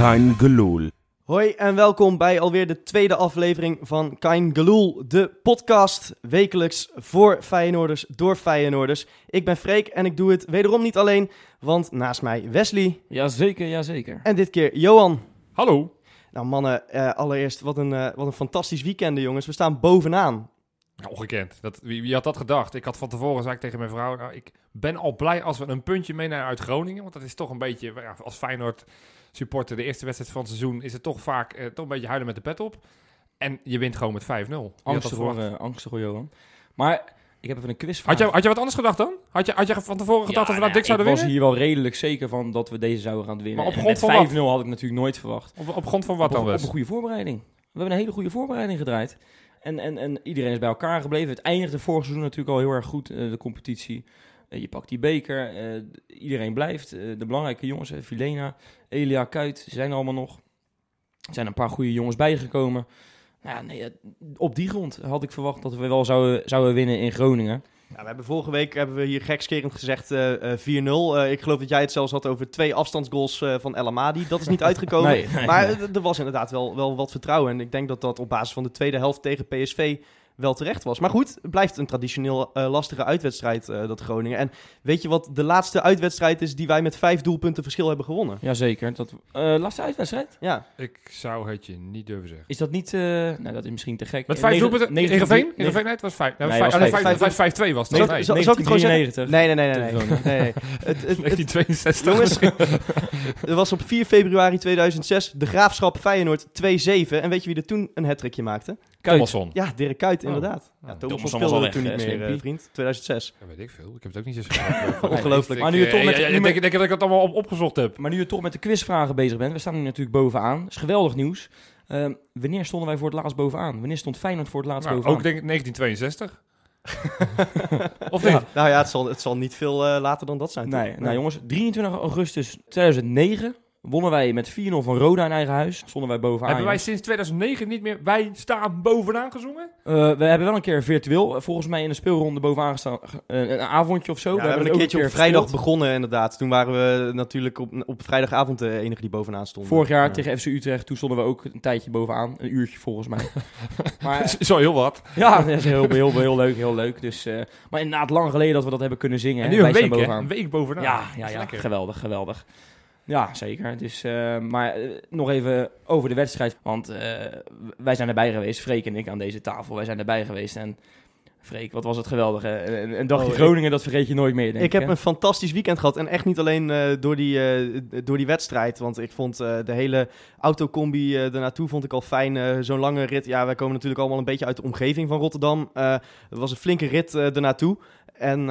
Kein Geloel. Hoi en welkom bij alweer de tweede aflevering van Kein Geloel, de podcast wekelijks voor Feyenoorders door Feyenoorders. Ik ben Freek en ik doe het wederom niet alleen, want naast mij Wesley Jazeker, jazeker. en dit keer Johan. Hallo. Nou mannen, eh, allereerst wat een, eh, wat een fantastisch weekend jongens. We staan bovenaan. Ongekend. Dat, wie, wie had dat gedacht? Ik had van tevoren, zei ik tegen mijn vrouw, nou, ik ben al blij als we een puntje meenemen uit Groningen. Want dat is toch een beetje, ja, als Feyenoord supporter, de eerste wedstrijd van het seizoen, is het toch vaak eh, toch een beetje huilen met de pet op. En je wint gewoon met 5-0. Wie had dat Angstig hoor, eh, angstig hoor, Johan. Maar ik heb even een quizvraag. Had je, had je wat anders gedacht dan? Had je, had je van tevoren gedacht dat we dat dik zouden Ik was winnen? hier wel redelijk zeker van dat we deze zouden gaan winnen. Maar op En grond met van 5-0 had ik natuurlijk nooit verwacht. Op, op grond van wat op, dan op dus? een goede voorbereiding. We hebben een hele goede voorbereiding gedraaid. En, en, en iedereen is bij elkaar gebleven. Het eindigde vorig seizoen natuurlijk al heel erg goed, eh, de competitie. Eh, je pakt die beker, eh, iedereen blijft. Eh, de belangrijke jongens, Filena, Elia, Kuit, ze zijn er allemaal nog. Er zijn een paar goede jongens bijgekomen. Nou, ja, nee, op die grond had ik verwacht dat we wel zouden, zouden winnen in Groningen. Ja, we hebben vorige week hebben we hier gekscherend gezegd eh, eh, 4-0. Eh, ik geloof dat jij het zelfs had over twee afstandsgoals van El Amadi. Dat is niet uitgekomen. Nee, nee, maar nee. er was inderdaad wel, wel wat vertrouwen. En ik denk dat dat op basis van de tweede helft tegen PSV wel terecht was. Maar goed, het blijft een traditioneel eh, lastige uitwedstrijd, eh, dat Groningen. En weet je wat de laatste uitwedstrijd is die wij met vijf doelpunten verschil hebben gewonnen? Jazeker. Dat, eh laatste uitwedstrijd? Ja, Ik zou het je niet durven zeggen. Is dat niet... eh, nou, dat is misschien te gek. Met vijf doelpunten? Heerenveen? Heerenveen? Nee, het was vijf. Nee, was vijf- vijf- vijf- vijf- vijf- 5-2 was het. Nee, zal- ik het gewoon zeggen? 1993. nee, nee, nee, nee. nee. Nee, nee. Het, het, het, 1962. Jongens, er was op 4 februari 2006 de Graafschap Feyenoord 2-7. En weet je wie er toen een hat maakte? Thomasson. Ja, Dirk Kuyt, Oh. inderdaad. Oh. Ja, Thomasson Thomas speelde al er toen niet eh, meer, eh, vriend. 2006. Ja, weet ik veel. Ik heb het ook niet zo schrijven. Ongelooflijk. Maar nu je toch met- Ja, ja, nu ik met- denk, dat ik het allemaal op, opgezocht heb. Maar nu je toch met de quizvragen bezig bent, we staan nu natuurlijk bovenaan. Dat is geweldig nieuws. Ehm, wanneer stonden wij voor het laatst bovenaan? Wanneer stond Feyenoord voor het laatst Nou, bovenaan? ook denk ik 1962. of niet? Ja, nou ja, het zal, het zal niet veel eh, later dan dat zijn. Nee, nou jongens, 23 augustus 2009 wonnen wij met 4-0 van Roda in eigen huis. Stonden wij bovenaan. Hebben wij sinds 2009 niet meer Wij staan bovenaan gezongen? Eh, we hebben wel een keer virtueel, eh, volgens mij in de speelronde bovenaan gestaan. eh, een avondje of zo. Ja, we, hebben een keertje op vrijdag gespeeld. begonnen, inderdaad. Toen waren we natuurlijk op, op vrijdagavond de enige die bovenaan stonden. Vorig jaar Ja. tegen FC Utrecht, toen stonden we ook een tijdje bovenaan. Een uurtje volgens mij. maar Zo heel wat. ja, dat is heel, heel, heel leuk, heel leuk. Dus, eh, maar inderdaad, lang geleden dat we dat hebben kunnen zingen. En nu een Wij staan week, hè? bovenaan. Een week bovenaan. Ja, ja, ja lekker. geweldig, geweldig. Ja, zeker. Dus, eh, maar eh, nog even over de wedstrijd. Want eh, wij zijn erbij geweest, Freek en ik aan deze tafel. Wij zijn erbij geweest en... Freek, wat was het geweldig. hè? Een, een dagje Oh, ik- Groningen, dat vergeet je nooit meer, denk Ik heb hè? een fantastisch weekend gehad. En echt niet alleen door, die, door die wedstrijd. Want ik vond de hele autocombi ernaartoe vond ik al fijn. Zo'n lange rit. Ja, wij komen natuurlijk allemaal een beetje uit de omgeving van Rotterdam. Het was een flinke rit ernaartoe. En eh,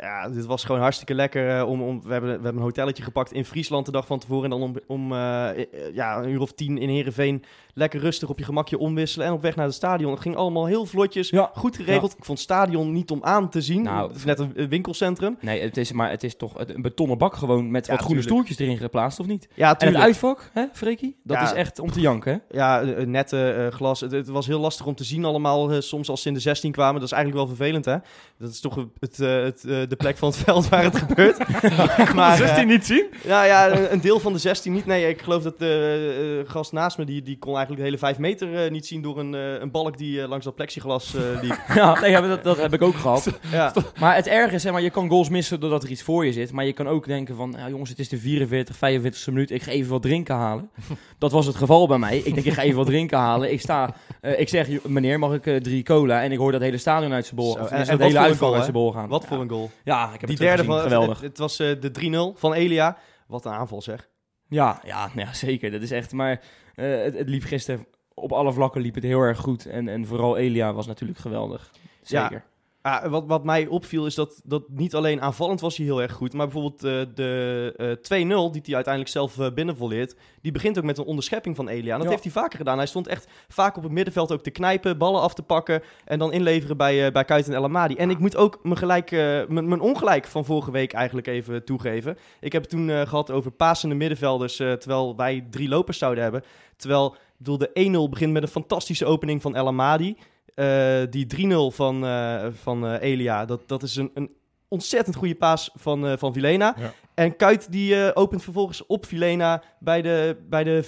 ja, dit was gewoon hartstikke lekker. eh, om, om, we, hebben, we hebben een hotelletje gepakt in Friesland de dag van tevoren. En dan om, om eh, ja, een uur of tien in Heerenveen lekker rustig op je gemakje omwisselen. En op weg naar het stadion. Het ging allemaal heel vlotjes. Ja. Goed geregeld. Ik vond het stadion niet om aan te zien. Nou, het is net een winkelcentrum. Nee, het is, maar het is toch een betonnen bak gewoon met Ja, wat groene tuurlijk. stoeltjes erin geplaatst, of niet? Ja, En het uitvak, hè, Freekie? Dat is echt om te janken, hè? Ja, nette glas. Het, het was heel lastig om te zien allemaal. soms als ze in de 16 kwamen. Dat is eigenlijk wel vervelend, hè? Dat is toch het, eh, het, eh, de plek van het veld waar het gebeurt. maar, eh, 16 niet zien? ja, ja, een- deel van de 16 niet. Nee, ik geloof dat de eh, gast naast me... Die, die kon eigenlijk de hele 5 meter eh, niet zien... door een, eh, een balk die eh, langs dat plexiglas eh, liep. Ja, nee, dat, dat heb ik ook gehad. ja. Maar het erge is, zeg maar, je kan goals missen doordat er iets voor je zit. Maar je kan ook denken van, ja, jongens, het is de 44, 45 minuut. Ik ga even wat drinken halen. Dat was het geval bij mij. Ik denk, ik ga even wat drinken halen. Ik sta, eh, ik zeg, meneer, mag ik eh, drie cola? En ik hoor dat hele stadion uit zijn bol. Of en- en, en het wat hele uitval uit hè? zijn bol gaan. Wat Ja. voor een goal. Ja, ik heb Die het derde van... geweldig. Het, het was eh, de 3-0 van Elia. Wat een aanval, zeg. Ja, ja, nou ja, zeker. Dat is echt. Maar eh, het, het liep gisteren op alle vlakken liep het heel erg goed. En, en vooral Elia was natuurlijk geweldig. Ja. Ah, wat, wat mij opviel is dat, dat niet alleen aanvallend was hij heel erg goed, maar bijvoorbeeld eh, de eh 2-0 die hij uiteindelijk zelf eh, binnenvolleert, die begint ook met een onderschepping van Elia. En dat Ja. heeft hij vaker gedaan. Hij stond echt vaak op het middenveld ook te knijpen, ballen af te pakken en dan inleveren bij, eh bij Kuit en El Amadi. En ik moet ook mijn, gelijk, eh, mijn, ongelijk van vorige week eigenlijk even toegeven. Ik heb het toen eh, gehad over pasende middenvelders, eh, terwijl wij drie lopers zouden hebben. Terwijl, ik bedoel, de 1-0 begint met een fantastische opening van El Amadi. Eh, die 3-0 van, eh, van eh, Elia, dat, dat is een, een ontzettend goede paas van, van Vilena. Ja. En Kuit die opent vervolgens op Vilena bij de, bij de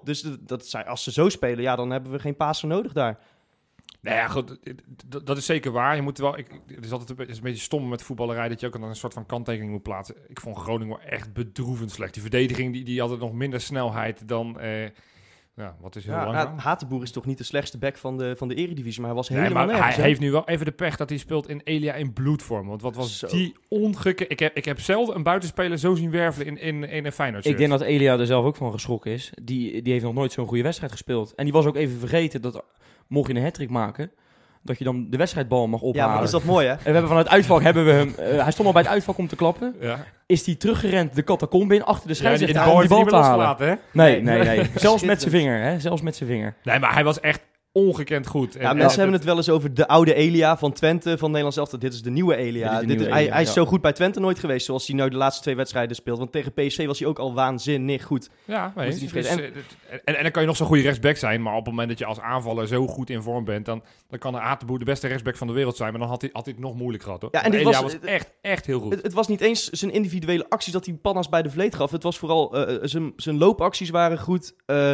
4-0. Dus dat, dat zijn, als ze zo spelen, ja, dan hebben we geen pasen nodig daar. Nou ja, goed, dat is zeker waar. Je moet wel, ik, het is altijd een, be- het is een beetje stom met voetballerij dat je ook een soort van kanttekening moet plaatsen. Ik vond Groningen wel echt bedroevend slecht. Die verdediging die, die had nog minder snelheid dan, eh, ja, wat is heel Ja, langzaam. Ha- Hatenboer is toch niet de slechtste back van de, van de eredivisie, maar hij was Nee, helemaal maar nergens. hij heeft nu wel even de pech dat hij speelt in Elia in bloedvorm. Want wat was Zo. die ongeke... Ik heb, ik heb zelden een buitenspeler zo zien wervelen in, in, in een Feyenoord Ik denk dat Elia er zelf ook van geschrokken is. Die, die heeft nog nooit zo'n goede wedstrijd gespeeld. En die was ook even vergeten dat mocht je een hat maken, dat je dan de wedstrijdbal mag Ja, ophalen. maar is dat mooi, hè? En we hebben vanuit uitvak hebben we hem. eh, hij stond al bij het uitvak om te klappen. Ja, Is hij teruggerend de catacombe in achter de ja die, die scheidsrechter bal te halen? hè? Nee, nee, nee. Zelfs met zijn vinger, hè? Zelfs met zijn vinger. Nee, maar hij was echt ongekend goed. Ja, En- mensen en- hebben het wel eens over de oude Elia van Twente, van Nederlands Elftal. Dit is de nieuwe Elia. Dit is de Dit nieuwe hij, Elia, hij is ja. zo goed bij Twente nooit geweest, zoals hij nou de laatste twee wedstrijden speelt. Want tegen PSV was hij ook al waanzinnig goed. Ja, nee, dus, eh, en, en, dan kan je nog zo'n goede rechtsback zijn, maar op het moment dat je als aanvaller zo goed in vorm bent, dan, dan kan de Atenboer de beste rechtsback van de wereld zijn, maar dan had hij, had hij het nog moeilijk gehad. Hoor. Ja, en dit Elia was- was, echt, echt heel goed. Het, het was niet eens zijn individuele acties dat hij pannas bij de vleet gaf. Het was vooral eh, zijn, zijn loopacties waren goed. Eh,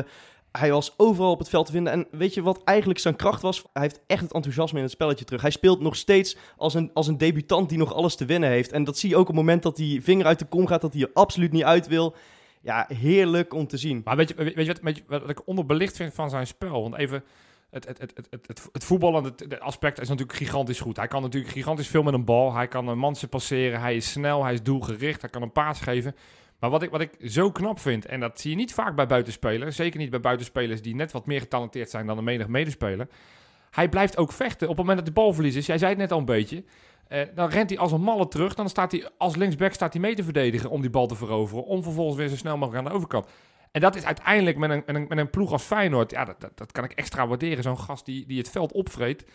hij was overal op het veld te vinden. En weet je wat eigenlijk zijn kracht was? Hij heeft echt het enthousiasme in het spelletje terug. Hij speelt nog steeds als een, als een debutant die nog alles te winnen heeft. En dat zie je ook op het moment dat hij vinger uit de kom gaat, dat hij er absoluut niet uit wil. Ja, heerlijk om te zien. Maar weet je, weet je, wat, wat ik onderbelicht vind van zijn spel? Want even, het, het, het, het, het, het, het het aspect is natuurlijk gigantisch goed. Hij kan natuurlijk gigantisch veel met een bal. Hij kan een manse passeren. Hij is snel, hij is doelgericht. Hij kan een paas geven. Maar wat ik, wat ik zo knap vind, en dat zie je niet vaak bij buitenspelers, zeker niet bij buitenspelers die net wat meer getalenteerd zijn dan een menig medespeler. Hij blijft ook vechten op het moment dat de bal verlies is. Jij zei het net al een beetje. Eh, dan rent hij als een malle terug. Dan staat hij als linksback staat hij mee te verdedigen om die bal te veroveren. Om vervolgens weer zo snel mogelijk aan de overkant. En dat is uiteindelijk met een, met een, met een ploeg als Feyenoord. Ja, dat, dat, dat kan ik extra waarderen. Zo'n gast die, die het veld opvreet.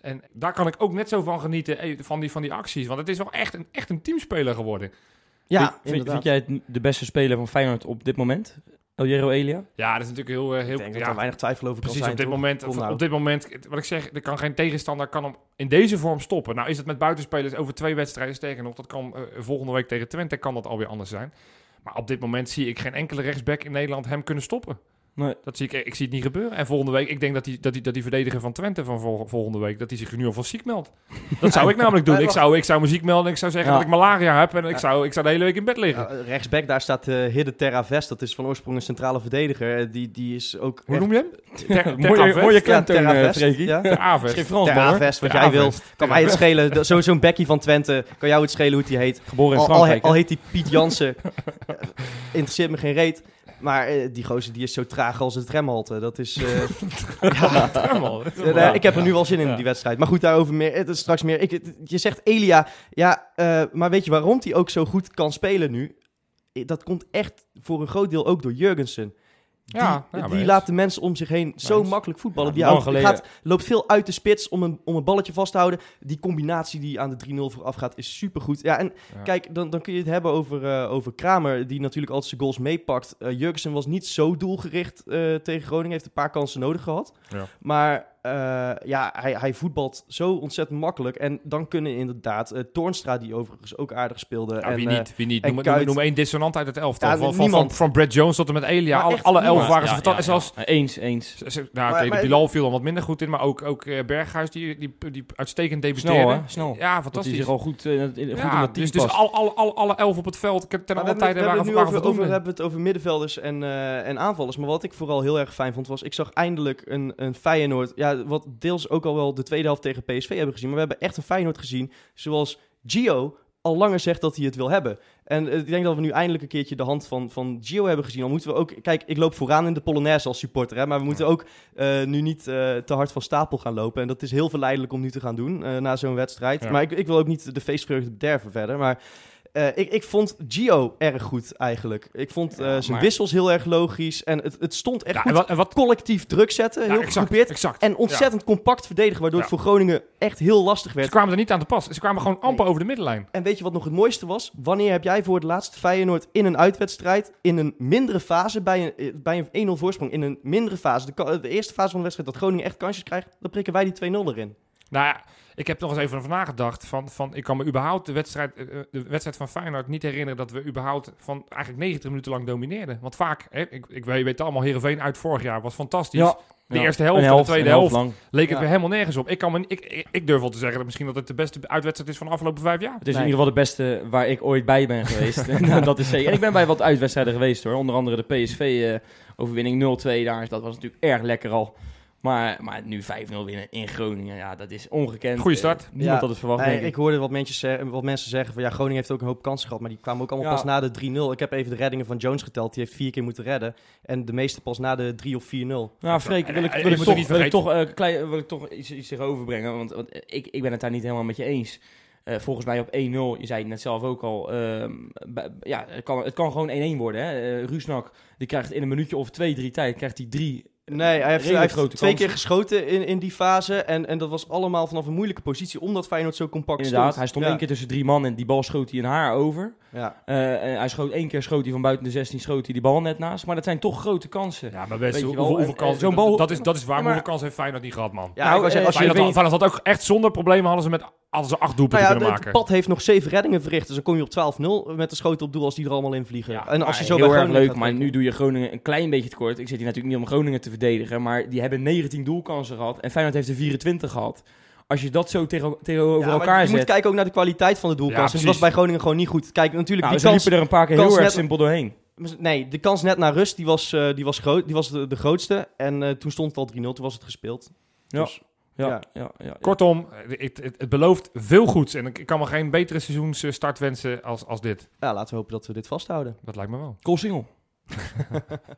En daar kan ik ook net zo van genieten. eh, Van die, van die acties. Want het is wel echt een, echt een teamspeler geworden. Ja, vind, vind, inderdaad. vind jij het de beste speler van Feyenoord op dit moment? Eljero Elia? Ja, dat is natuurlijk heel... eh, heel Ik denk dat ja, er weinig twijfel over kan Precies, zijn. op dit, toch? moment, Kom nou. op dit moment, wat ik zeg, er kan geen tegenstander kan hem in deze vorm stoppen. Nou is het met buitenspelers over twee wedstrijden, sterker nog, dat kan eh, volgende week tegen Twente kan dat alweer anders zijn. Maar op dit moment zie ik geen enkele rechtsback in Nederland hem kunnen stoppen. Nee. Dat zie ik, ik zie het niet gebeuren. En volgende week, ik denk dat die, dat die, dat die verdediger van Twente van vol- volgende week, dat hij zich nu alvast ziek meldt. Dat zou ik namelijk doen. Ik zou, ik zou me ziek melden en ik zou zeggen Ja. dat ik malaria heb en ik Ja. zou, ik zou de hele week in bed liggen. Ja, rechtsback, daar staat uh, Hidde Terra Vest. Dat is van oorsprong een centrale verdediger. Eh, die, die is ook Hoe echt- noem je hem? Ter, ter, mooie Avest? mooie Ja, klemtoon, eh. Ja. Ter. Geen Frans, Terra hoor. Vest, wat Ter jij wil. Avest. Kan mij het schelen. Dat- Zo, Zo'n Becky van Twente. Kan jou het schelen hoe hij heet. Geboren in Al, al, Frankrijk. al hè? heet hij Piet Jansen. interesseert me geen reet. Maar eh, die gozer die is zo traag als het remhalte. Dat is... eh, ja, wel- ik heb er nu wel zin in, Ja. die wedstrijd. Maar goed, daarover meer, het is straks meer. Ik, het- je zegt Elia, ja, eh, maar weet je waarom hij ook zo goed kan spelen nu? Dat komt echt voor een groot deel ook door Jurgensen. Die, Ja, laat de mensen om zich heen zo makkelijk voetballen. Die houdt- gaat, loopt veel uit de spits om een, om een balletje vast te houden. Die combinatie die aan de 3-0 vooraf gaat is supergoed. Ja, en kijk, dan, dan kun je het hebben over, eh, over Kramer, die natuurlijk altijd zijn goals meepakt. Eh Jurgensen was niet zo doelgericht eh, tegen Groningen, heeft een paar kansen nodig gehad. Ja. Maar eh, ja, hij, hij voetbalt zo ontzettend makkelijk. En dan kunnen inderdaad eh Toornstra, die overigens ook aardig speelde. Ja, en, wie eh, niet? Wie niet? en Noem, Kuit. noem, noem één dissonant uit het elftal. Ja, van, van, van, Brad Jones tot en met Elia. Maar Alle, echt alle elf waren ze Ja, fantastisch. ja, Zelfs, ja. Eens, eens. nou, Maar- de Bilal viel dan wat minder goed in. Maar ook, ook eh, Berghuis, die, die, die uitstekend debuteerde. Snel. Ja, fantastisch. zich al goed, eh, in- goed in ja, dat team dus, dus past. al, al, al, alle elf op het veld ten alle we hebben, tijden we waren, hebben het nu waren over, over, voldoende. hebben het over middenvelders en, eh, en aanvallers. Maar wat ik vooral heel erg fijn vond, was... Ik zag eindelijk een, een Feyenoord... Ja, wat deels ook al wel de tweede helft tegen PSV hebben gezien. Maar we hebben echt een Feyenoord gezien zoals Gio al langer zegt dat hij het wil hebben. En eh, ik denk dat we nu eindelijk een keertje de hand van, van Gio hebben gezien. Dan moeten we ook... Kijk, ik loop vooraan in de Polonaise als supporter. Hè, maar we moeten ook eh, nu niet eh, te hard van stapel gaan lopen. En dat is heel verleidelijk om nu te gaan doen na zo'n wedstrijd. Ja. Maar ik, ik wil ook niet de feestvreugde bederven verder. Maar eh, ik, ik vond Gio erg goed eigenlijk. Ik vond Ja, zijn maar- wissels heel erg logisch. En het, het stond echt Ja, goed en wat, en wat, collectief druk zetten. ja, heel exact, gegroepeerd. exact. En ontzettend compact verdedigen. Waardoor het voor Groningen echt heel lastig Ze werd. kwamen er niet aan te pas. Ze kwamen gewoon amper over de middenlijn. En weet je wat nog het mooiste was? Wanneer heb jij voor het laatst Feyenoord in een uitwedstrijd... in een mindere fase, bij een, eh, bij een 1-0 voorsprong... in een mindere fase, de, de eerste fase van de wedstrijd... dat Groningen echt kansjes krijgt... dan prikken wij die 2-0 erin. Nou ja, ik heb nog eens even over nagedacht. Van, van, ik kan me überhaupt de wedstrijd, eh, eh, de wedstrijd van Feyenoord niet herinneren dat we überhaupt van eigenlijk 90 minuten lang domineerden. Want vaak, hè, ik, ik weet, je weet allemaal, Heerenveen uit vorig jaar was fantastisch. Ja. De Ja. eerste helft en de tweede helft lang. leek het Ja. weer helemaal nergens op. Ik, kan me, ik, ik, ik durf wel te zeggen dat misschien dat het de beste uitwedstrijd is van de afgelopen vijf jaar. Het is Nee. in ieder geval de beste waar ik ooit bij ben geweest. En dat is zeker. En ik ben bij wat uitwedstrijden geweest hoor. Onder andere de PSV-overwinning 0-2 daar. Dat was natuurlijk erg lekker al. Maar, maar nu 5-0 winnen in Groningen, ja, dat is ongekend. Goeie start. Eh, niemand Ja. had het verwacht, Nee, denk ik ik. hoorde wat mensen, zeggen, wat mensen zeggen van ja, Groningen heeft ook een hoop kansen gehad, maar die kwamen ook allemaal Ja. pas na de 3-0. Ik heb even de reddingen van Jones geteld, die heeft vier keer moeten redden. En de meeste pas na de 3 of 4-0. Nou, Freek, wil ik, Eh, wil ik toch, niet wil ik toch, eh, klein, wil ik toch iets, iets overbrengen. Want, want ik, ik ben het daar niet helemaal met je eens. Eh, volgens mij op 1-0, je zei het net zelf ook al, ehm, bij- ja, het kan, het kan gewoon 1-1 worden. Hè? Eh, Rusnak, die krijgt in een minuutje of twee, drie tijd, krijgt hij drie Nee, hij heeft, hij heeft twee kansen. keer geschoten in, in die fase. En, en dat was allemaal vanaf een moeilijke positie, omdat Feyenoord zo compact Inderdaad, stond. hij stond ja. één keer tussen drie man en die bal schoot hij in haar over. Ja. Eh, en hij schoot één keer schoot hij van buiten de 16, schoot hij die bal net naast. Maar dat zijn toch grote kansen. Ja, maar best, hoeveel, wel, hoeveel en, eh, kansen, zo'n bal- dat, is, dat is waar, Ja, maar hoeveel kansen heeft Feyenoord niet gehad, man. Ja, Nou, ik zeggen, eh, als Feyenoord, weet- had, Feyenoord had ook echt zonder problemen hadden ze met hadden ze acht nou doelpunten ja, kunnen het maken. pad heeft nog zeven reddingen verricht, dus dan kom je op 12-0 met de schoten op doel als die er allemaal in vliegen. Ja, en als je zo heel bij erg leuk, maar nu doe je Groningen een klein beetje tekort. Ik zit hier natuurlijk niet om Groningen te verdedigen, maar die hebben 19 doelkansen gehad en Feyenoord heeft er 24 gehad. Als je dat zo tegen, tegenover Ja, elkaar je moet zet, kijken ook naar de kwaliteit van de Ja, doelkansen. dat was bij Groningen gewoon niet goed. Kijk, natuurlijk, nou, die ze kans, liepen er een paar keer heel erg net- simpel doorheen. Nee, de kans net naar rust, die was, eh, die was, groot, die was de, de grootste. En eh, toen stond het al 3-0, toen was het gespeeld. Ja. Dus, Ja, Ja. ja. Ja, ja. Kortom, het, het, het belooft veel goeds. En ik, ik kan me geen betere seizoensstart wensen als, als dit. ja, laten we hopen dat we dit vasthouden. Dat lijkt me wel. Goal single.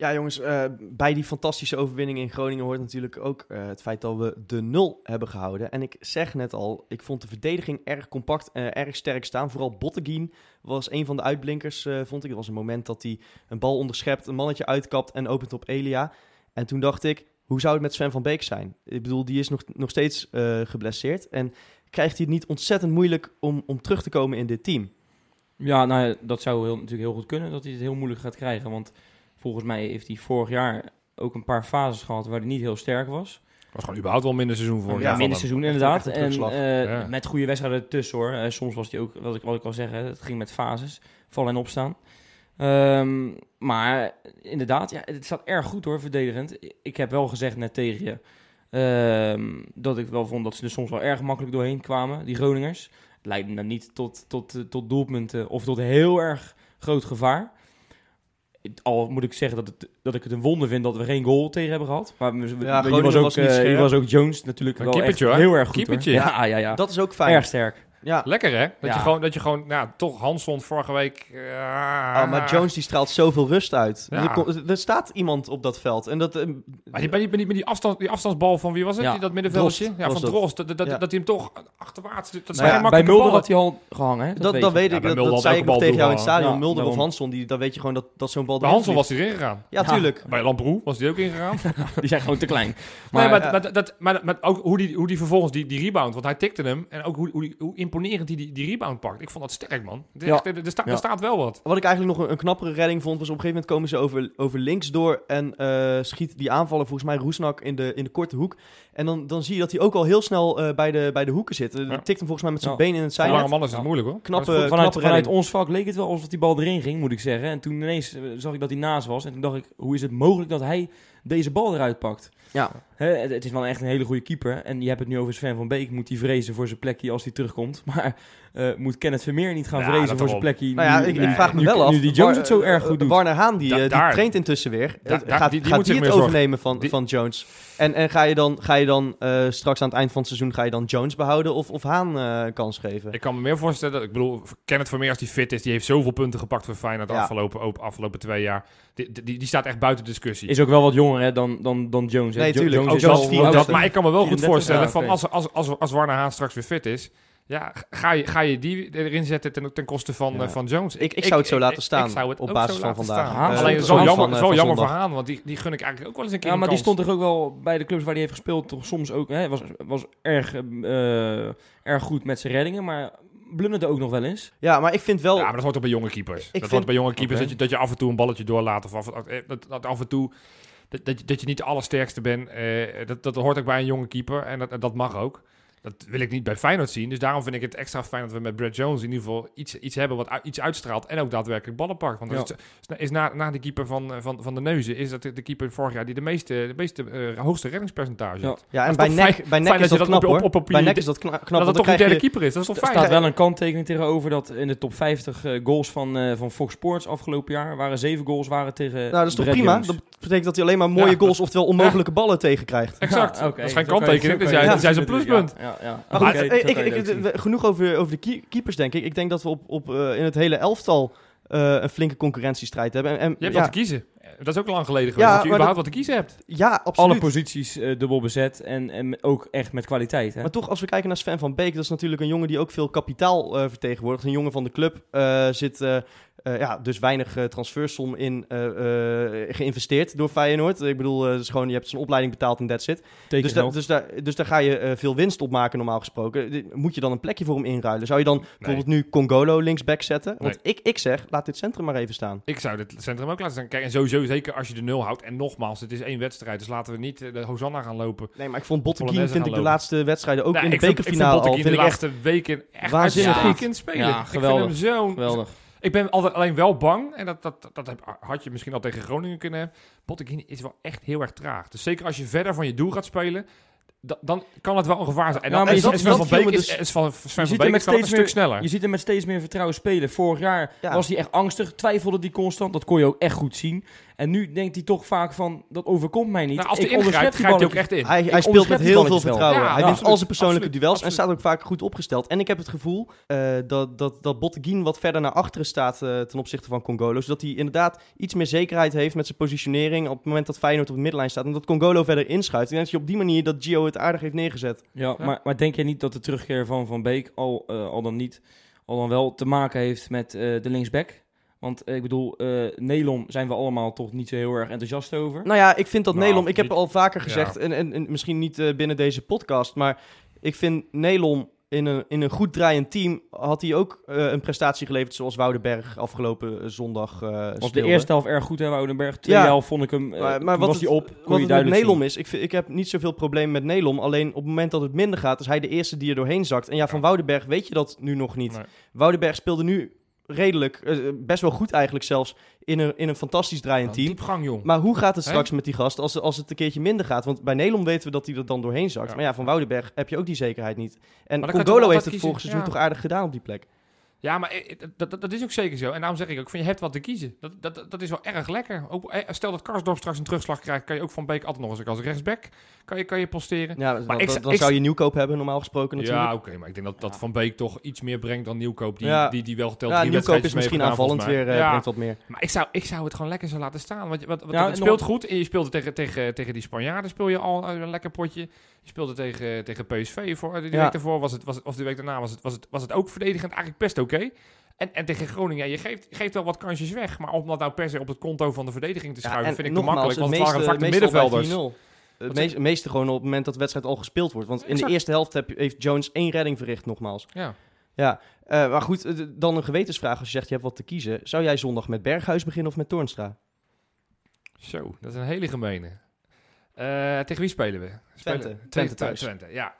Ja, jongens, eh, bij die fantastische overwinning in Groningen hoort natuurlijk ook eh, het feit dat we de nul hebben gehouden. En ik zeg net al, ik vond de verdediging erg compact, eh, erg sterk staan. Vooral Botteguin was een van de uitblinkers, vond ik. Er was een moment dat hij een bal onderschept, een mannetje uitkapt en opent op Elia. En toen dacht ik, hoe zou het met Sven van Beek zijn? Ik bedoel, die is nog, nog steeds geblesseerd. En krijgt hij het niet ontzettend moeilijk om, om terug te komen in dit team? Ja, nou, dat zou heel, natuurlijk heel goed kunnen dat hij het heel moeilijk gaat krijgen. Want volgens mij heeft hij vorig jaar ook een paar fases gehad waar hij niet heel sterk was. was gewoon überhaupt wel minder seizoen voor Ja, minder seizoen inderdaad. En eh, Ja. met goede wedstrijden ertussen hoor. Eh, soms was hij ook, wat ik, wat ik al zeg, het ging met fases. Vallen en opstaan. Ehm, maar inderdaad, ja, het staat erg goed hoor, verdedigend. Ik heb wel gezegd net tegen je ehm, dat ik wel vond dat ze er soms wel erg makkelijk doorheen kwamen, die Groningers. Het leidde dan niet tot, tot, eh, tot doelpunten of tot heel erg groot gevaar. Al moet ik zeggen dat, het, dat ik het een wonder vind dat we geen goal tegen hebben gehad. Maar we- Ja, was ook, was eh, was ook Jones natuurlijk wel echt heel erg goed. Ja, ja, ja. Dat is ook fijn. Erg sterk. Ja. Lekker hè? Dat, Ja. je gewoon, dat je gewoon, nou, toch Hanson vorige week. Oh, maar Jones die straalt zoveel rust uit. Ja. Er, er staat iemand op dat veld. En dat, eh, Maar die, bij die, afstand, die afstandsbal van wie was het? Ja, die, dat middenveldje? Drost ja, van. Drost. Dat, dat, Ja. dat hij hem toch achterwaarts... Dat Nou zijn ja, geen bij Mulder ballen. had hij al gehangen. Hè? Dat, dat, weet dat ik. Dat, Mulder dat zei ik nog tegen jou in het stadion. Ja, Mulder of. Hanson, die, dan weet je gewoon dat, dat zo'n bal Bij Hanson was hij erin gegaan. Ja, tuurlijk. Bij Lamproe was hij ook ingegaan. Die zijn gewoon te klein. Maar, Maar, dat, maar, maar ook hoe die, hoe die vervolgens die, die rebound, want hij tikte hem. En ook hoe, hoe imponerend die, die rebound pakt. Ik vond dat sterk, man. Ja. er, er, staat, Ja. er staat wel wat. Wat ik eigenlijk nog een, een knappere redding vond, was op een gegeven moment komen ze over, over links door en eh, schiet die aanvallen volgens mij Roesnak in de, in de korte hoek. En dan, dan zie je dat hij ook al heel snel eh, bij, de, bij de hoeken zit. Die Ja. tikt hem volgens mij met zijn Ja. been in het Voor lange mannen is het Ja. moeilijk, hoor. Knappe, vanuit, knappe vanuit ons vak leek het wel alsof die bal erin ging, moet ik zeggen. En toen ineens eh, zag ik dat hij naast was. En toen dacht ik, hoe is het mogelijk dat hij deze bal eruit pakt? Ja. Hè, het, het is wel echt een hele goede keeper. En je hebt het nu over Sven van Beek. Moet hij vrezen voor zijn plekje als hij terugkomt. Maar eh, moet Kenneth Vermeer niet gaan Ja, vrezen dat voor zijn plekje? Nou ja, nu- ik, vraag me nu- wel af. Nu die Jones het zo erg goed doet. Warner Haan, die, Da- eh, die daar- traint intussen weer. Da- daar- gaat die- die gaat moet die zich het overnemen van, Die- van Jones? En, en ga je dan, ga je dan eh, straks aan het eind van het seizoen ga je dan Jones behouden of, of Haan eh, kans geven? Ik kan me meer voorstellen, dat- ik bedoel, Kenneth Vermeer als die fit is, die heeft zoveel punten gepakt voor Feyenoord de Ja. afgelopen, op- afgelopen twee jaar. Die, die, die staat echt buiten discussie. Is ook wel wat jonger hè, dan, dan, dan Jones. hè. Nee, tuurlijk. Jones Ook is Jones wel- is dat, maar ik kan me wel goed 34, voorstellen ja, van als, als, als, als Warner Haan straks weer fit is, ja, ga je, ga je die erin zetten ten, ten koste van, Ja. eh, van Jones? Ik- ik zou het zo laten staan, ik zou het op basis zo van vandaag. staan. Haan Alleen stond het is wel aan jammer, van, eh, wel van jammer voor. Haan, want die, die gun ik eigenlijk ook wel eens een keer Ja, een maar die stond toch ook wel bij de clubs waar hij heeft gespeeld, toch soms ook, hè, was, was erg, eh, erg goed met zijn reddingen, maar blunderde ook nog wel eens. Ja, maar ik vind wel... Ja, maar dat hoort ook bij jonge keepers. dat vind- hoort bij jonge keepers dat, je, dat je af en toe een balletje doorlaat. Of af, eh, dat, dat af en toe dat, dat, je- dat je niet de allersterkste bent. eh, dat, dat hoort ook bij een jonge keeper. En dat, dat mag ook. Dat wil ik niet bij Feyenoord zien. Dus daarom vind ik het extra fijn dat we met Brad Jones in ieder geval iets, iets hebben wat iets uitstraalt. En ook daadwerkelijk ballen pakt. Want dat Ja. is, is na, na de keeper van, eh, van, van de Neuzen, is dat de, de keeper vorig jaar die de meeste, de meeste eh, hoogste reddingspercentage had. Ja, en bij fijn- bij NEC is dat dat dat knap op- hoor. op papier- bij NEC is dat kna- knap. dat dan toch een derde je... keeper is. Dat is toch Er fijn? staat wel een kanttekening tegenover dat in de top 50 eh, goals van, van Fox Sports afgelopen jaar waren zeven goals waren tegen. Nou, dat is toch Brad prima? Jones. Dat betekent dat hij alleen maar mooie Ja, goals, oftewel onmogelijke ballen tegenkrijgt. Exact. Ja, oké, Dat is geen kanttekening, zo dus kan je jij- het zij is een pluspunt. Ja. Maar goed, eh, ik, ik, genoeg over, over de keep- keepers, denk ik. Ik denk dat we op, op, eh, in het hele elftal eh, een flinke concurrentiestrijd hebben. En, en, Je hebt ja, wat te kiezen. Eh, Dat is ook lang geleden geweest Ja, dat je überhaupt wat te kiezen hebt. ja, Alle posities eh, dubbel bezet en, en ook echt met kwaliteit. Hè? Maar toch, als we kijken naar Sven van Beek, dat is natuurlijk een jongen die ook veel kapitaal eh, vertegenwoordigt. Een jongen van de club eh, zit ja, dus weinig eh, transfersom in eh, eh, geïnvesteerd door Feyenoord. Ik bedoel, eh, is gewoon, je hebt zijn opleiding betaald en that's it. Dus, dus, daar, dus daar ga je eh, veel winst op maken, normaal gesproken. Moet je dan een plekje voor hem inruilen? Zou je dan bijvoorbeeld nu Congolo linksback zetten? Want ik, ik zeg, laat dit centrum maar even staan. Ik zou dit centrum ook laten staan. Kijk, en sowieso zeker als je de nul houdt. En nogmaals, het is één wedstrijd. Dus laten we niet eh, de Hosanna gaan lopen. Nee, maar ik vond Botteguin, vind ik de laatste wedstrijden, ook Nou, in de ik bekerfinale ik al, vind Botteguin ik de echt... laatste weken echt waanzinnig uitstekend spelen. Ja, ik geweldig. vind hem zo'n... Geweldig. Ik ben altijd alleen wel bang, en dat, dat, dat heb- had je misschien al tegen Groningen kunnen hebben. Botteguin is wel echt heel erg traag. Dus zeker als je verder van je doel gaat spelen, da- dan kan het wel een gevaar zijn. En dan is, dat- is dat Sven van Beek is, dus- is van Sven van Beek is een stuk meer- sneller. Je ziet hem met steeds meer vertrouwen spelen. Vorig jaar Ja. was hij echt angstig, twijfelde hij constant. Dat kon je ook echt goed zien. En nu denkt hij toch vaak van, dat overkomt mij niet. Nou, als hij ingrijpt, grijpt hij ook echt in. Hij, hij speelt met heel veel vertrouwen. Ja, hij ja, al zijn persoonlijke absoluut, duels en staat ook vaak goed opgesteld. En ik heb het gevoel eh, dat, dat, dat Botteguin wat verder naar achteren staat eh, ten opzichte van Congolo. Zodat hij inderdaad iets meer zekerheid heeft met zijn positionering op het moment dat Feyenoord op de middenlijn staat. En dat Congolo verder inschuift. Ik denk dat je op die manier dat Gio het aardig heeft neergezet. Ja, Ja. Maar, maar denk je niet dat de terugkeer van Van Beek al, eh, al dan niet, al dan wel te maken heeft met eh, de linksback? Want eh, ik bedoel, eh Nelom zijn we allemaal toch niet zo heel erg enthousiast over. Nou ja, ik vind dat Nou, Nelom, ik heb al vaker gezegd, en, en, en misschien niet eh, binnen deze podcast, maar ik vind Nelom in een, in een goed draaiend team had hij ook eh, een prestatie geleverd zoals Woudenberg afgelopen zondag eh was de eerste helft erg goed, hè, Woudenberg. Tweede Ja. helft vond ik hem, Maar, wat was het, hij op, kon wat het met Nelom zien. is, ik, vind- ik heb niet zoveel probleem met Nelom. Alleen op het moment dat het minder gaat, is hij de eerste die er doorheen zakt. En ja, van Ja. Woudenberg weet je dat nu nog niet. Nee. Woudenberg speelde nu redelijk, eh, best wel goed eigenlijk zelfs, in een, in een fantastisch draaiend team. Diepgang, jong. Maar hoe gaat het straks met die gast als, als het een keertje minder gaat? Want bij Nelom weten we dat hij er dan doorheen zakt. Ja. Maar ja, van Woudenberg heb je ook die zekerheid niet. En Congolo heeft het vorig seizoen Ja. toch aardig gedaan op die plek. Ja, maar eh, dat, dat, dat is ook zeker zo. En daarom zeg ik ook, van, je hebt wat te kiezen. Dat, dat, dat is wel erg lekker. Ook, eh, stel dat Karsdorp straks een terugslag krijgt, kan je ook van Beek altijd nog eens als rechtsback kan je, kan je posteren. Ja, dan, ik- dan, dan ik- zou je nieuwkoop hebben, normaal gesproken natuurlijk. Ja, oké, maar ik denk dat, dat Van Beek toch iets meer brengt dan Nieuwkoop, die, Ja. die, die wel geteld Ja, nieuwkoop is misschien gedaan, aanvallend weer, volgens eh, brengt wat meer. Maar ik zou, ik zou het gewoon lekker zo laten staan. Want, je- wat, wat, Ja, het speelt nog- goed. En je speelde tegen, tegen, tegen die Spanjaarden speel je al een lekker potje. Je speelde tegen, tegen PSV. Voor, die Ja. week daarvoor was het, was het, of die week daarna was het, was het, was het ook verdedigend eigenlijk best oké. En, en tegen Groningen, ja, je geeft, geeft wel wat kansjes weg. Maar om dat nou per se op het konto van de verdediging te schuiven, en vind ik te makkelijk. Want het waren vaak de middenvelders. 4-0. Het meeste, gewoon op het moment dat de wedstrijd al gespeeld wordt. Want in de eerste helft heb, heeft Jones één redding verricht, nogmaals. Ja. Ja, eh, maar goed, eh, dan een gewetensvraag als je zegt je hebt wat te kiezen. Zou jij zondag met Berghuis beginnen of met Toornstra? Zo, dat is een hele gemene. Eh, tegen wie spelen we? Spelen- Twente. Tegen Twente thuis. Twente, ja.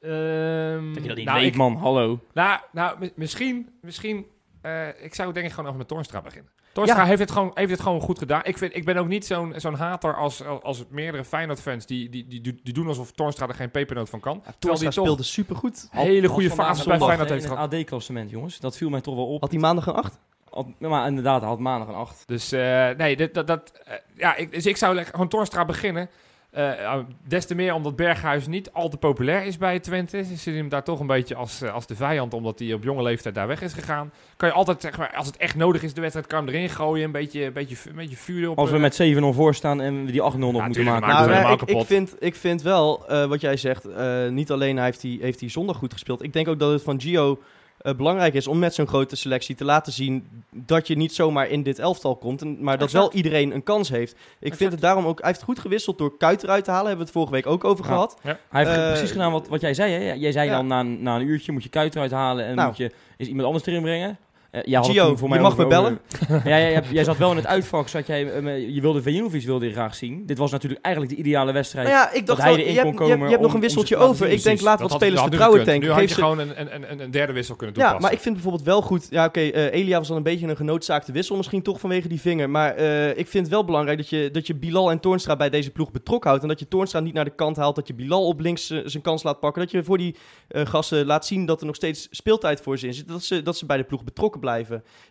Ehm, Dat je dat niet nou, weet, ik- man. Hallo. Nou, nou mi- misschien, misschien eh, ik zou denk ik gewoon over met Torstra beginnen. Torstra Ja. heeft, het gewoon, heeft het gewoon goed gedaan. Ik, vind, ik ben ook niet zo'n zo'n hater als, als, meerdere Feyenoord-fans die, die, die, die, die doen alsof Torstra er geen pepernoot van kan. Ja, toch speelde supergoed. hele goede fases bij Feyenoord heeft gehad. AD-klassement, jongens. Dat viel mij toch wel op. Had hij maandag een 8? Had- maar inderdaad, hij had maandag een 8. Dus eh, nee, dit, dat, dat, eh, ja, ik, dus ik zou lekker gewoon Torstra beginnen. Eh, eh, des te meer omdat Berghuis niet al te populair is bij Twente. Ze zien hem daar toch een beetje als, eh, als de vijand, omdat hij op jonge leeftijd daar weg is gegaan. Kan je altijd, zeg maar, als het echt nodig is, de wedstrijd kan hem erin gooien. Een beetje, een beetje, een beetje vuur op. Als we eh, met 7-0 voor staan en we die 8-0 nog moeten maken. Nou, ik, vind, ik vind wel, eh, wat jij zegt, eh, niet alleen heeft hij, heeft hij zondag goed gespeeld. Ik denk ook dat het van Gio eh, belangrijk is om met zo'n grote selectie te laten zien dat je niet zomaar in dit elftal komt. En, maar dat Exact. wel iedereen een kans heeft. Ik Exact. vind het daarom ook, hij heeft goed gewisseld door Kuit eruit te halen. Hebben we het vorige week ook over Ja. gehad. Hij heeft Eh, precies gedaan wat, wat jij zei. Hè? Jij zei ja. dan na, een- na een uurtje moet je kuit eruit halen en Nou. moet je is iemand anders erin brengen. Eh, het Gio, toen voor mij je mag me bellen. ja, ja, jij, jij zat wel in het uitvak, zat jij, eh, je wilde Vejinovic wilde je graag zien. Dit was natuurlijk eigenlijk de ideale wedstrijd. Nou ja, ik dacht hij erin je, kon hebt, je, hebt, komen je hebt nog een wisseltje over. Ik denk, laat dat wat had- spelers dat vertrouwen tanken. Nu had je ze, gewoon een, een, een, een derde wissel kunnen ja, toepassen. maar ik vind bijvoorbeeld wel goed. Ja, oké, eh, Elia was dan een beetje een genoodzaakte wissel, misschien toch vanwege die vinger. Maar eh, ik vind het wel belangrijk dat je, dat je Bilal en Toornstra bij deze ploeg betrokken houdt. En dat je Toornstra niet naar de kant haalt. Dat je Bilal op links zijn kans laat pakken. Dat je voor die eh, gasten laat zien dat er nog steeds speeltijd voor ze in zit. Dat ze, dat ze bij de ploeg betrokken blijven.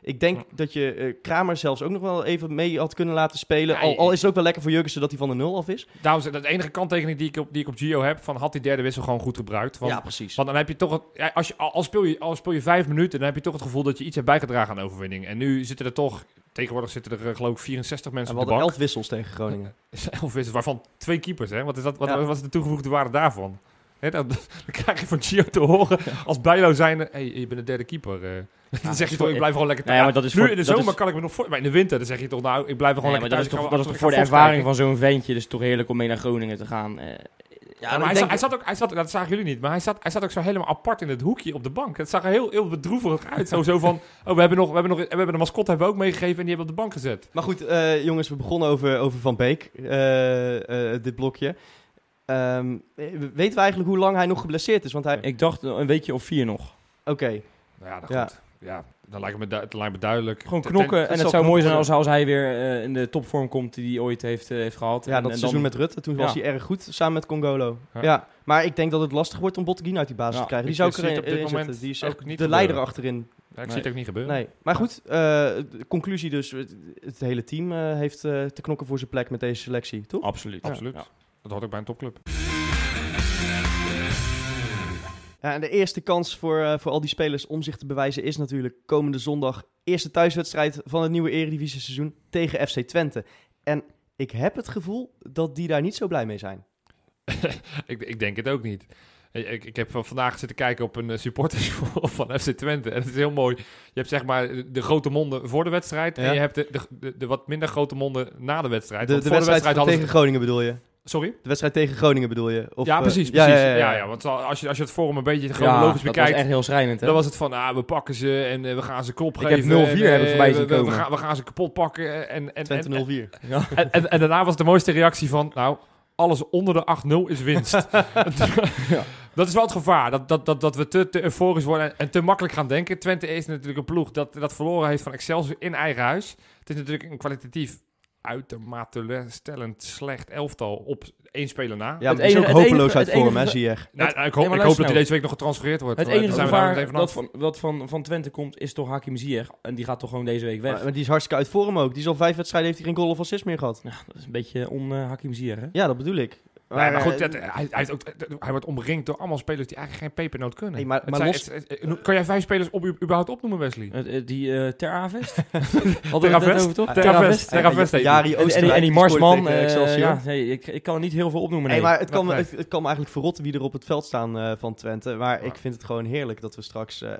Ik denk dat je eh, Kramer zelfs ook nog wel even mee had kunnen laten spelen. Al, al is het ook wel lekker voor Jurgensen dat hij van de nul af is. Daarom is het de enige kanttekening die ik op, die ik op Gio heb, van had die derde wissel gewoon goed gebruikt. Want, ja, precies. want dan heb je toch, het, als je, al, speel je, al speel je vijf minuten, dan heb je toch het gevoel dat je iets hebt bijgedragen aan de overwinning. En nu zitten er toch, tegenwoordig zitten er eh, geloof ik 64 En mensen we op de bank. elf wissels tegen Groningen. Elf wissels, waarvan twee keepers. Hè? Wat, is dat, wat, Ja. wat is de toegevoegde waarde daarvan? Hè, dan, dan krijg je van Gio te horen als bijlo zijnde, hey, je bent de derde keeper. eh. dan zeg je toch, ik blijf gewoon lekker Nou ja, maar dat is nu voor- in de dat zomer is- kan ik me nog voor... Maar in de winter dan zeg je toch, nou, ik blijf gewoon lekker dat is thuis. toch, dat is toch voor de ervaring van zo'n ventje. Dus toch heerlijk om mee naar Groningen te gaan. Eh, Ja, Ja, maar hij, zat, hij, zat ook, hij zat, dat zagen jullie niet, maar hij zat, hij zat ook zo helemaal apart in het hoekje op de bank. Het zag er heel, heel bedroevig uit. Zo, zo van, oh, we hebben nog, we hebben nog, we hebben de mascotte hebben we ook meegegeven en die hebben we op de bank gezet. Maar goed, eh, jongens, we begonnen over, over Van Beek, dit blokje. Ehm, eh, weten we eigenlijk hoe lang hij nog geblesseerd is? Want hij... ik dacht een weekje of vier nog. Oké, Nou ja, dat Ja. goed. Ja, dan lijkt me, het lijkt me duidelijk. Gewoon Ten- knokken. en het zou mooi zijn als, als hij weer eh, in de topvorm komt die hij ooit heeft, eh, heeft gehad. ja, En- dat en seizoen dan- met Rutte, toen Ja. was hij erg goed, samen met Congolo. Ja. Ja. maar ik denk dat het lastig wordt om Botteguin uit die basis Ja, te krijgen. Die ik zou ik erin op dit moment zetten. Die is ook niet de gebeuren. leider achterin. Ja, ik Nee. zie het ook niet gebeuren. Nee, maar goed, eh, de conclusie dus, het, het hele team eh, heeft eh, te knokken voor zijn plek met deze selectie, toch? Absoluut. Absoluut. Dat hoort ook bij een topclub. Ja, en de eerste kans voor, eh, voor al die spelers om zich te bewijzen is natuurlijk komende zondag. Eerste thuiswedstrijd van het nieuwe Eredivisie seizoen tegen FC Twente. En ik heb het gevoel dat die daar niet zo blij mee zijn. ik, ik denk het ook niet. Ik, ik, ik heb van vandaag zitten kijken op een uh, supporters van FC Twente. En het is heel mooi. Je hebt zeg maar de grote monden voor de wedstrijd. Ja. En je hebt de, de, de, de wat minder grote monden na de wedstrijd. De, Want de voor wedstrijd, hadden tegen ze- Groningen bedoel je? Sorry? De wedstrijd tegen Groningen bedoel je? Of, ja, eh, precies. ja, precies. ja, Ja, ja, ja, ja. want als je, als je het forum een beetje Ja, chronologisch dat was bekijkt... echt heel schrijnend. Hè? Dan was het van, ah, we pakken ze en eh, we gaan ze klop Ik heb geven. 0-4 en, heb ik eh, voorbij zien we, we, komen. gaan, we gaan ze kapot pakken. En, en, Twente en, 04. Ja. En, en, en daarna was de mooiste reactie van, nou, alles onder de 8-0 is winst. Dat is wel het gevaar, dat, dat, dat, dat we te, te euforisch worden en, en te makkelijk gaan denken. Twente is natuurlijk een ploeg dat, dat verloren heeft van Excelsior in eigen huis. Het is natuurlijk een kwalitatief uitermate teleurstellend slecht elftal op één speler na. Ja, Het is ook enige- hopeloos enige- uit vorm, hè, zie je. Nou, nou, ik hoop, ik hoop dat hij nou. deze week nog getransfereerd wordt. Het enige zijn we daar gevaar dat, van, wat van, van Twente komt is toch Hakim Ziyech. En die gaat toch gewoon deze week weg. Maar, maar die is hartstikke uit vorm ook. Die is al vijf wedstrijden, heeft hij geen goal of assist meer gehad. Ja, dat is een beetje on eh, Hakim Ziyech, hè? Ja, dat bedoel ik. Nee, maar goed, dat- hij, hij, heeft ook, hij wordt omringd door allemaal spelers die eigenlijk geen pepernoot kunnen. Nee, maar- Het maar zijn- los- het- het- kan jij vijf spelers op, überhaupt opnoemen, Wesley? Eh, eh, die eh Ter Avest? Hadden we het net Teravest? over, toch? Teravest. Ter Jari En, en, die- Marsman, eh, ja, nee, ik, ik kan er niet heel veel opnoemen. Nee, maar het kan, het, het kan me eigenlijk verrotten wie er op het veld staan eh, van Twente. Maar Ja. ik vind het gewoon heerlijk dat we straks eh,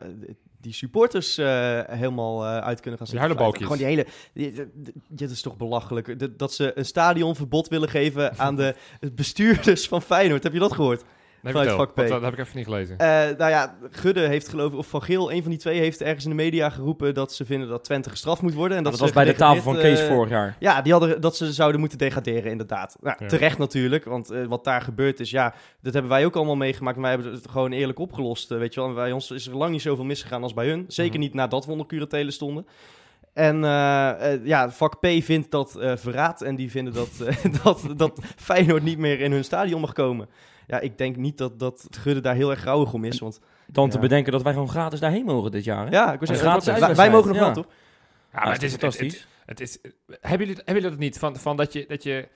die supporters eh, helemaal eh, uit kunnen gaan Die zitten. huilenbalkjes. Gewoon die hele... die- die- die- Dit is toch belachelijk. Dat- Dat ze een stadionverbod willen geven aan de bestuurders van Feyenoord. Heb je dat gehoord? Nee, Vanuit vertel, vak P. want dat heb ik even niet gelezen. Eh, nou ja, Gudde heeft geloof ik, of Van Geel, een van die twee, heeft ergens in de media geroepen dat ze vinden dat Twente gestraft moet worden. En dat, dat, was bij de tafel van Kees eh, vorig jaar. Ja, die hadden dat ze zouden moeten degraderen, inderdaad. Nou, Ja. Terecht natuurlijk, want eh, wat daar gebeurd is, ja, dat hebben wij ook allemaal meegemaakt. En wij hebben het gewoon eerlijk opgelost, weet je wel. En bij ons is er lang niet zoveel misgegaan als bij hun. Zeker Mhm. niet nadat we onder curatelen stonden. En eh, eh, ja, vak P vindt dat eh, verraad en die vinden dat, dat, dat Feyenoord niet meer in hun stadion mag komen. Ja, ik denk niet dat, dat Gudde daar heel erg rouwig om is, want Dan te Ja. bedenken dat wij gewoon gratis daarheen mogen dit jaar. Hè? ja, ik zeggen, gratis wij, mogen nog ja. wel, toch? Ja, maar het is, het, het, fantastisch. het is, hebben, jullie, hebben jullie dat niet? Van, van dat, je, dat je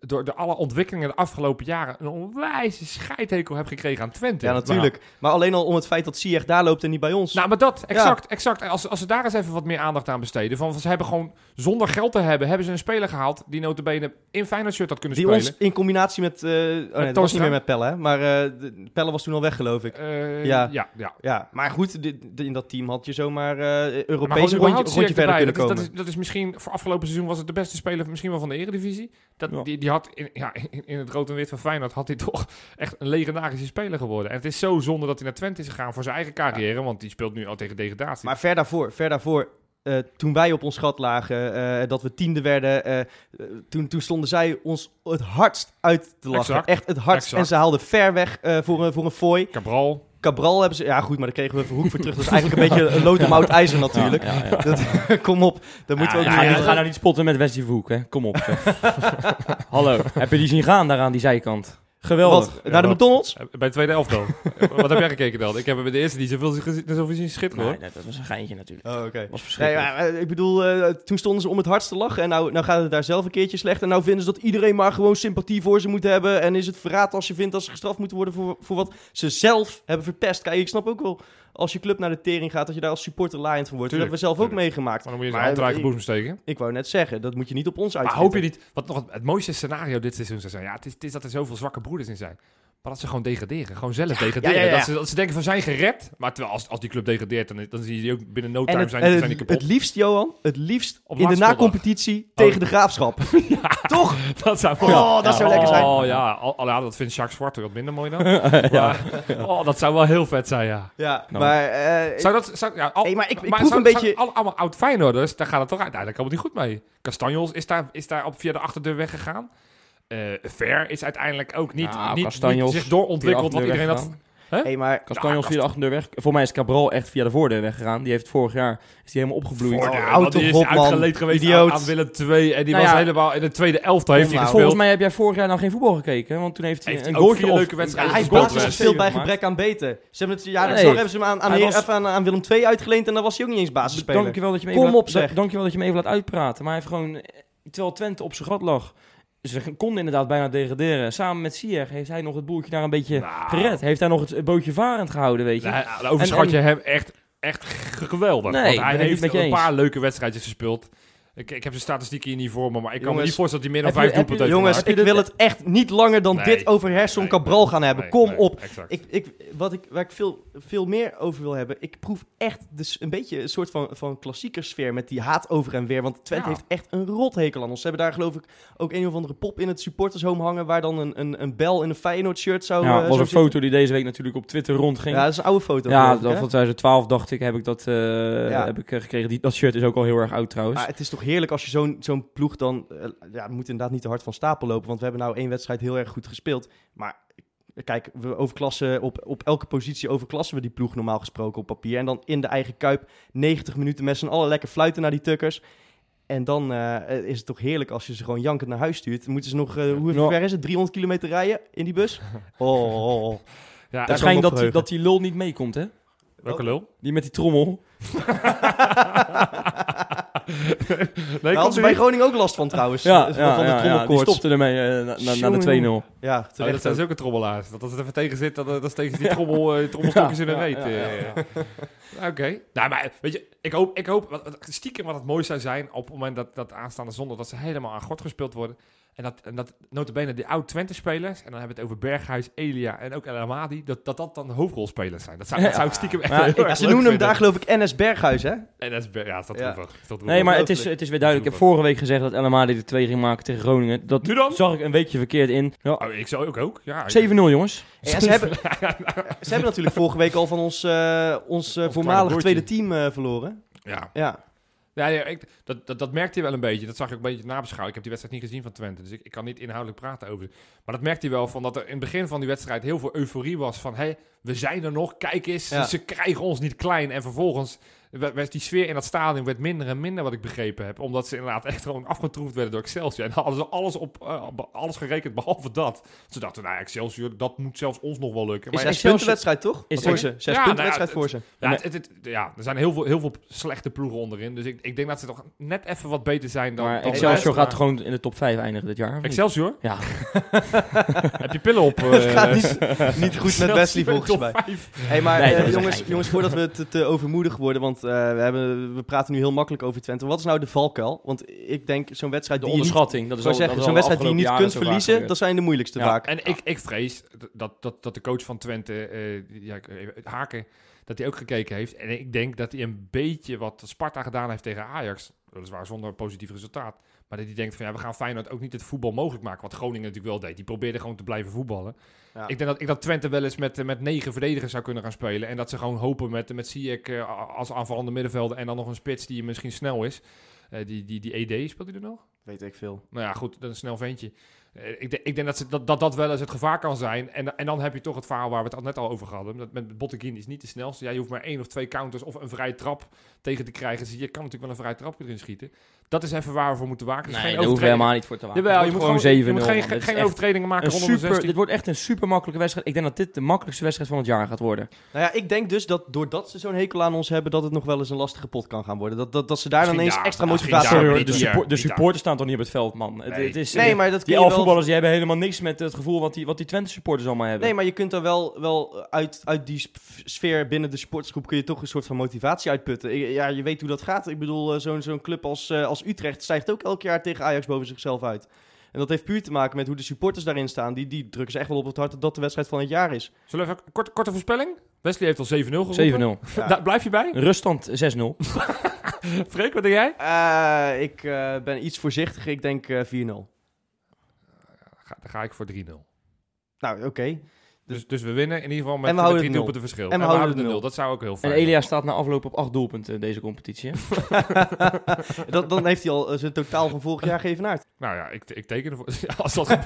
door, door alle ontwikkelingen de afgelopen jaren een onwijze scheidhekel hebt gekregen aan Twente. Ja, natuurlijk. Maar alleen al om het feit dat Ziyech daar loopt en niet bij ons. Nou, maar dat, exact, exact. Als, als ze daar eens even wat meer aandacht aan besteden. Van, ze hebben gewoon, zonder geld te hebben, hebben ze een speler gehaald die notabene in Feyenoord shirt had kunnen Die spelen. ons in combinatie met... eh oh nee, dat was niet meer met Pelle, hè? Maar eh, de- Pelle was toen al weg, geloof ik. Eh, Ja. ja, ja. Ja, maar goed, in dat team had je zomaar eh Maar gewoon Europees rondje, rondje verder erbij. kunnen dat is, komen. dat, is, dat is misschien, voor afgelopen seizoen was het de beste speler misschien wel van de Eredivisie. Dat, Ja. die, die had in, ja, in, in het rood en wit van Feyenoord had hij toch echt een legendarische speler geworden. En het is zo zonde dat hij naar Twente is gegaan voor zijn eigen carrière, want die speelt nu al tegen degradatie. Maar ver daarvoor, ver daarvoor eh, toen wij op ons gat lagen, eh, dat we tiende werden, eh, toen, toen stonden zij ons het hardst uit te lachen. Exact. Echt het hardst. Exact. En ze haalden ver weg voor, een, voor een fooi. Cabral, Cabral hebben ze... Ja goed, maar daar kregen we verhoek voor terug. Dat is eigenlijk een beetje een lood om oud ijzer natuurlijk. Ja, ja, ja. Dat, kom op, daar moeten we ook Ja, niet ja, aan ga nou niet spotten met Wesley Verhoek, hè. Kom op. zeg. Hallo. Heb je die zien gaan daar aan die zijkant? Geweldig. Wat, naar de? McDonald's? eh, bij de tweede elftal. Wat heb jij gekeken dan? Ik heb bij de eerste niet zoveel gezien, schitteren Nee, hoor. nee, dat was een geintje natuurlijk. Oh, oké. was Nee, maar, eh, ik bedoel, eh, toen stonden ze om het hardst te lachen. En nou, nou gaat het daar zelf een keertje slecht. En nou vinden ze dat iedereen maar gewoon sympathie voor ze moet hebben. En is het verraad als je vindt dat ze gestraft moeten worden voor, voor wat ze zelf hebben verpest. Kijk, ik snap ook wel, als je club naar de tering gaat, dat je daar als supporter laaiend van wordt. Dat Tuurlijk, hebben we zelf ook tuurlijk. meegemaakt. Maar dan moet je Maar, hand eh, eigen boezem steken. Ik wou net zeggen, dat moet je niet op ons Maar uit. hoop je niet, wat nog het, het mooiste scenario dit seizoen zou zijn, ja, het is, het is dat er zoveel zwakke broeders in zijn. Maar dat ze gewoon degraderen, gewoon zelf degraderen. ja, ja, ja. Dat, ze, dat ze denken van zijn gered, maar terwijl als, als die club degradeert, dan, dan zie je die ook binnen no time het, zijn, zijn die kapot. het liefst, Johan, het liefst Op in de na-competitie tegen de graafschap. Toch? dat zou Oh, dat zou lekker zijn. Oh ja, al, al- ja, dat vindt Jacques Zwarte wat minder mooi dan. Maar, oh, dat zou wel heel vet zijn, ja. Ja, Nou. maar... eh, Zou dat, zou, ja, al, Hey, maar ik- ik maar proef zou- een beetje- alle- allemaal oud Feyenoorders, daar gaat het toch uiteindelijk allemaal niet goed mee. Castanjos is daar, is daar op via de achterdeur weggegaan. Eh Ver is uiteindelijk ook niet, Nou, niet, niet zich doorontwikkeld, wat de iedereen had. hey, maar... Castanjos via de achterdeur weg. Voor mij is Cabral echt via de voordeur weggegaan. Die heeft vorig jaar is die helemaal opgebloeid. Voor- Voordeur, houd want die is uitgeleed geweest Idioot. aan, aan Willem II. En die Nou was ja. helemaal in de tweede elftal heeft hij nou. gespeeld. Volgens mij heb jij vorig jaar dan geen voetbal gekeken. Want toen heeft hij Heeft een hij goaltje of- leuke wedstrijden hij een heeft gespeeld, basis goaltje gespeeld bij gebrek aan beter. Ze hebben het, ja, Nee. hebben ze hem aan, aan, Hij Heer- was- even aan, aan Willem II uitgeleend en dan was hij ook niet eens basisspeler. Dankjewel dat je me Kom op, zeg. Dankjewel dat je me even laat uitpraten. Maar hij heeft gewoon, terwijl Twente op zijn gat lag, ze konden inderdaad bijna degraderen. Samen met Sier heeft hij nog het boeltje daar een beetje Nou. gered. Heeft hij nog het bootje varend gehouden, weet je. Nou, overschat je hem echt, echt geweldig. Nee, want hij heeft een paar leuke wedstrijdjes gespeeld. Ik, ik heb zijn statistieken hier niet voor me, maar ik kan me Jongens, niet voorstellen dat hij meer dan vijf doelpunten heeft Jongens, ik wil het echt niet langer dan Nee. dit over Herson Nee, Cabral nee, gaan hebben. nee, Kom nee, op. Ik, ik, wat ik, waar ik veel, veel meer over wil hebben, ik proef echt dus een beetje een soort van, van klassiekersfeer met die haat over en weer. Want Twente Ja. heeft echt een rothekel aan ons. Ze hebben daar geloof ik ook een of andere pop in het supportershome hangen, waar dan een, een, een bel in een Feyenoord shirt zou ja, eh, was een zitten. foto die deze week natuurlijk op Twitter rondging. Ja, dat is een oude foto. Ja, dat van 2012 dacht ik, heb ik dat eh, Ja. heb ik, eh, gekregen. Die, dat shirt is ook al heel erg oud trouwens. Maar het is toch heerlijk als je zo'n zo'n ploeg dan... eh, ja, we moeten inderdaad niet te hard van stapel lopen. Want we hebben nou één wedstrijd heel erg goed gespeeld. Maar eh, kijk, we overklassen op, op elke positie overklassen we die ploeg normaal gesproken op papier. En dan in de eigen kuip 90 minuten met z'n allen lekker fluiten naar die tukkers. En dan eh, is het toch heerlijk als je ze gewoon jankend naar huis stuurt. Moeten ze nog, hoe Ja. ver is het? 300 kilometer rijden in die bus? Oh, oh, oh. Ja, Daar het schijnt dat, die, dat die lul niet meekomt, hè? welke lul? Die met die trommel. nee, Daar hadden ze bij Groningen ook last van trouwens. Ja, van ja, de ja, die stopte ermee eh, na, na, de 2-0. Ja, Oh, dat zijn ook. zulke trommelaars. Dat als het even tegen zit, dan, dan steken ze die, trommel, trommelstokjes Ja, in ja, reet. ja, eh. ja, ja. Oké. Nou, maar weet je, ik hoop, ik hoop wat, stiekem wat het mooi zou zijn op het moment dat, dat aanstaande zondag, dat ze helemaal aan God gespeeld worden. En dat, en dat notabene die oud-Twente-spelers, en dan hebben we het over Berghuis, Elia en ook El Amadi, dat, dat dat dan de hoofdrolspelers zijn. Dat zou, dat zou ik stiekem echt Maar heel ik- erg Ze noemen hem daar geloof ik NS Berghuis, hè? En dat is, Ber- ja, is dat Ja. Is dat. Nee, maar het is, het is weer duidelijk. Ik heb vorige week gezegd dat LMA de 2 ging maken tegen Groningen. Dat Nu dan? zag ik een weekje verkeerd in. Ja, Oh, ik zou ook ook. Ja, 7-0 jongens. Ze, hebben, ze hebben natuurlijk vorige week al van ons, eh, ons eh, Ons voormalig tweede team eh, verloren. Ja. Ja. Ja, ja ik, dat, dat, dat merkte hij wel een beetje. Dat zag ik ook een beetje nabeschouwen. Ik heb die wedstrijd niet gezien van Twente, dus ik, ik kan niet inhoudelijk praten over. Maar dat merkte hij wel van dat er in het begin van die wedstrijd heel veel euforie was van hé, we zijn er nog, kijk eens, Ja. ze krijgen ons niet klein. En vervolgens werd, die sfeer in dat stadion werd minder en minder wat ik begrepen heb, omdat ze inderdaad echt gewoon afgetroefd werden door Excelsior. En hadden ze alles op eh, alles gerekend behalve dat. Ze dachten, nou Excelsior, dat moet zelfs ons nog wel lukken. Is Maar zes ja, punten wedstrijd, toch? Is voor ze. Zes Ja, punten nou ja, wedstrijd het- voor ze. ja, het, het, het- ja, er zijn heel veel, heel veel slechte ploegen onderin. Dus ik, ik denk dat ze toch net even wat beter zijn dan... Maar dan Excelsior gaat gewoon in de top 5 eindigen dit jaar. Excelsior? Ja. Heb je pillen op? Het eh, gaat niet, niet goed met Wesley volgens mij. Hey, maar Nee, eh, is jongens, jongens, voordat we te, te overmoedig worden, want eh, we, hebben, we praten nu heel makkelijk over Twente. Wat is nou de valkuil? Want ik denk zo'n wedstrijd De die je niet, onderschatting. Dat is al- zeggen, zo'n wedstrijd die je niet kunt verliezen, dat zijn de moeilijkste Ja. vaak. En ik, ik vrees dat, dat, dat de coach van Twente, eh, ja, even Haken, dat hij ook gekeken heeft. En ik denk dat hij een beetje wat Sparta gedaan heeft tegen Ajax, weliswaar zonder positief resultaat, Maar dat hij denkt van ja, we gaan Feyenoord ook niet het voetbal mogelijk maken. Wat Groningen natuurlijk wel deed. Die probeerde gewoon te blijven voetballen. Ja. Ik denk dat, ik dat Twente wel eens met, met negen verdedigers zou kunnen gaan spelen. En dat ze gewoon hopen met, met Ziyech eh, als aanvallende middenvelder. En dan nog een spits die misschien snel is. Eh, die, die, die ED, speelt hij er nog? Weet ik veel. Nou ja, goed, dat is een snel ventje. Eh, ik, denk- ik denk dat, ze, dat, dat dat wel eens het gevaar kan zijn. En, en dan heb je toch het verhaal waar we het al net al over hadden. Dat met Botteguin is niet de snelste. Ja, je hoeft maar één of twee counters of een vrije trap tegen te krijgen. Dus je kan natuurlijk wel een vrije trap erin schieten. Dat is even waar we voor moeten waken. Dus Nee, daar hoeven helemaal niet voor te waken. Jawel, je moet gewoon, gewoon 7-0. je moet geen, geen overtredingen maken rondom de super, 16. dit wordt echt een super makkelijke wedstrijd. Ik denk dat dit de makkelijkste wedstrijd van het jaar gaat worden. Nou ja, ik denk dus dat doordat ze zo'n hekel aan ons hebben, dat het nog wel eens een lastige pot kan gaan worden. Dat, dat, dat ze daar dan daar, extra motivatie hebben. de, de supporters staan toch niet op het veld, man. Het, Nee. het is, Nee, maar dat kun je wel... voetballers die hebben helemaal niks met het gevoel wat die, wat die Twente supporters allemaal hebben. Nee, maar je kunt er wel, wel uit, uit die sfeer binnen de sportsgroep kun je toch een soort van motivatie uitputten. Ja, je weet hoe dat gaat. Ik bedoel, eh, zo'n zo'n club als, eh, als Utrecht stijgt ook elk jaar tegen Ajax boven zichzelf uit. En dat heeft puur te maken met hoe de supporters daarin staan. Die, die drukken ze echt wel op het hart dat dat de wedstrijd van het jaar is. Zullen we even een korte, korte voorspelling? Wesley heeft al 7-0 geroepen. 7-0. Ja. Daar blijf je bij? Ruststand 6-0. Freek, wat denk jij? Eh, ik eh, ben iets voorzichtiger. Ik denk eh 4-0. Ga, dan ga ik voor 3-0. Nou, oké. Dus, dus we winnen in ieder geval met En we met drie doelpunten verschil. En we houden de de nul. nul. Dat zou ook heel En fijn Elia staat na afloop op 8 doelpunten deze competitie. dat, dan heeft hij al eh, zijn totaal van vorig jaar geëvenaard. Nou ja, ik, ik teken ervoor. Als, dat,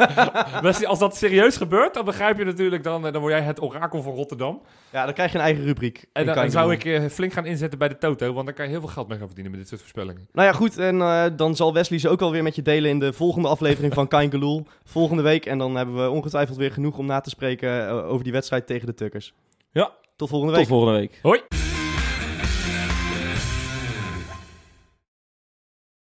als dat serieus gebeurt, dan begrijp je natuurlijk, dan, eh, dan word jij het orakel van Rotterdam. Ja, dan krijg je een eigen rubriek. En In dan, zou ik eh, flink gaan inzetten bij de Toto, want dan kan je heel veel geld mee gaan verdienen met dit soort voorspellingen. Nou ja, goed. En dan zal Wesley ze ook alweer met je delen in de volgende aflevering van Kain Geloel. Volgende week. En dan hebben we ongetwijfeld weer genoeg om na te spreken over die wedstrijd tegen de Tukkers. Ja. Tot volgende Tot week. volgende week. Hoi!